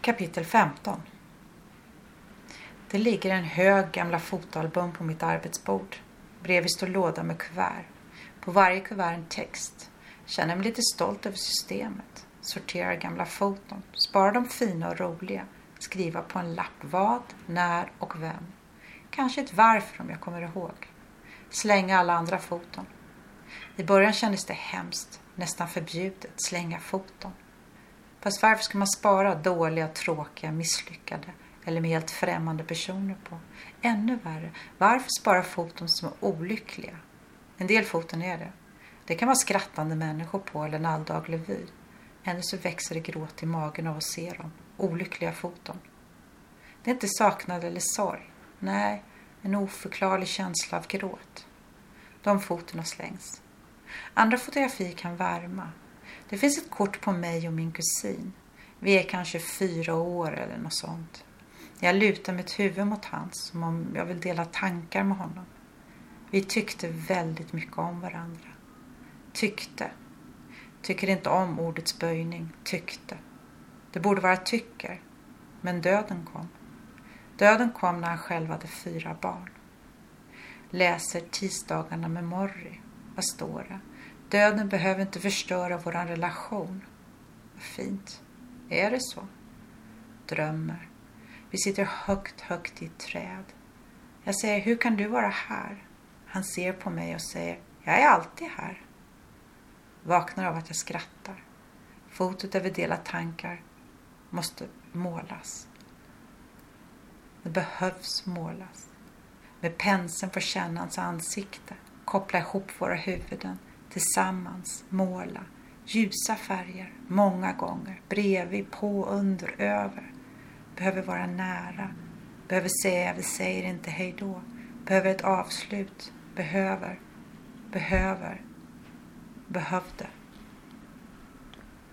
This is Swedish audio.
Kapitel 15 Det ligger en hög gamla fotoalbum på mitt arbetsbord. Bredvid står låda med kuvert. På varje kuvert en text. Känner mig lite stolt över systemet. Sorterar gamla foton. Sparar de fina och roliga. Skriva på en lapp vad, när och vem. Kanske ett varför om jag kommer ihåg. Slänga alla andra foton. I början kändes det hemskt, nästan förbjudet, slänga foton. Fast varför ska man spara dåliga, tråkiga, misslyckade eller med helt främmande personer på? Ännu värre, varför spara foton som är olyckliga? En del foton är det. Det kan vara skrattande människor på eller en alldaglig vy. Ännu så växer det gråt i magen av att se dem. Olyckliga foton. Det är inte saknad eller sorg. Nej, en oförklarlig känsla av gråt. De fotona slängs. Andra fotografier kan värma. Det finns ett kort på mig och min kusin. Vi är kanske fyra år eller något sånt. Jag lutar mitt huvud mot hans som om jag vill dela tankar med honom. Vi tyckte väldigt mycket om varandra. Tyckte. Tycker inte om ordets böjning. Tyckte. Det borde vara tycker. Men döden kom. Döden kom när han själv hade fyra barn. Läser tisdagarna med Morri. Vad står det? Döden behöver inte förstöra vår relation. Vad fint. Är det så? Drömmer. Vi sitter högt, högt i ett träd. Jag säger, hur kan du vara här? Han ser på mig och säger, jag är alltid här. Vaknar av att jag skrattar. Fotot över delade tankar måste målas. Det behövs målas. Med penseln får känna hans ansikte, koppla ihop våra huvuden tillsammans måla ljusa färger många gånger, bredvid, på, under, över. Behöver vara nära, behöver säga vi säger inte hej då, behöver ett avslut, behöver, behöver, behövde.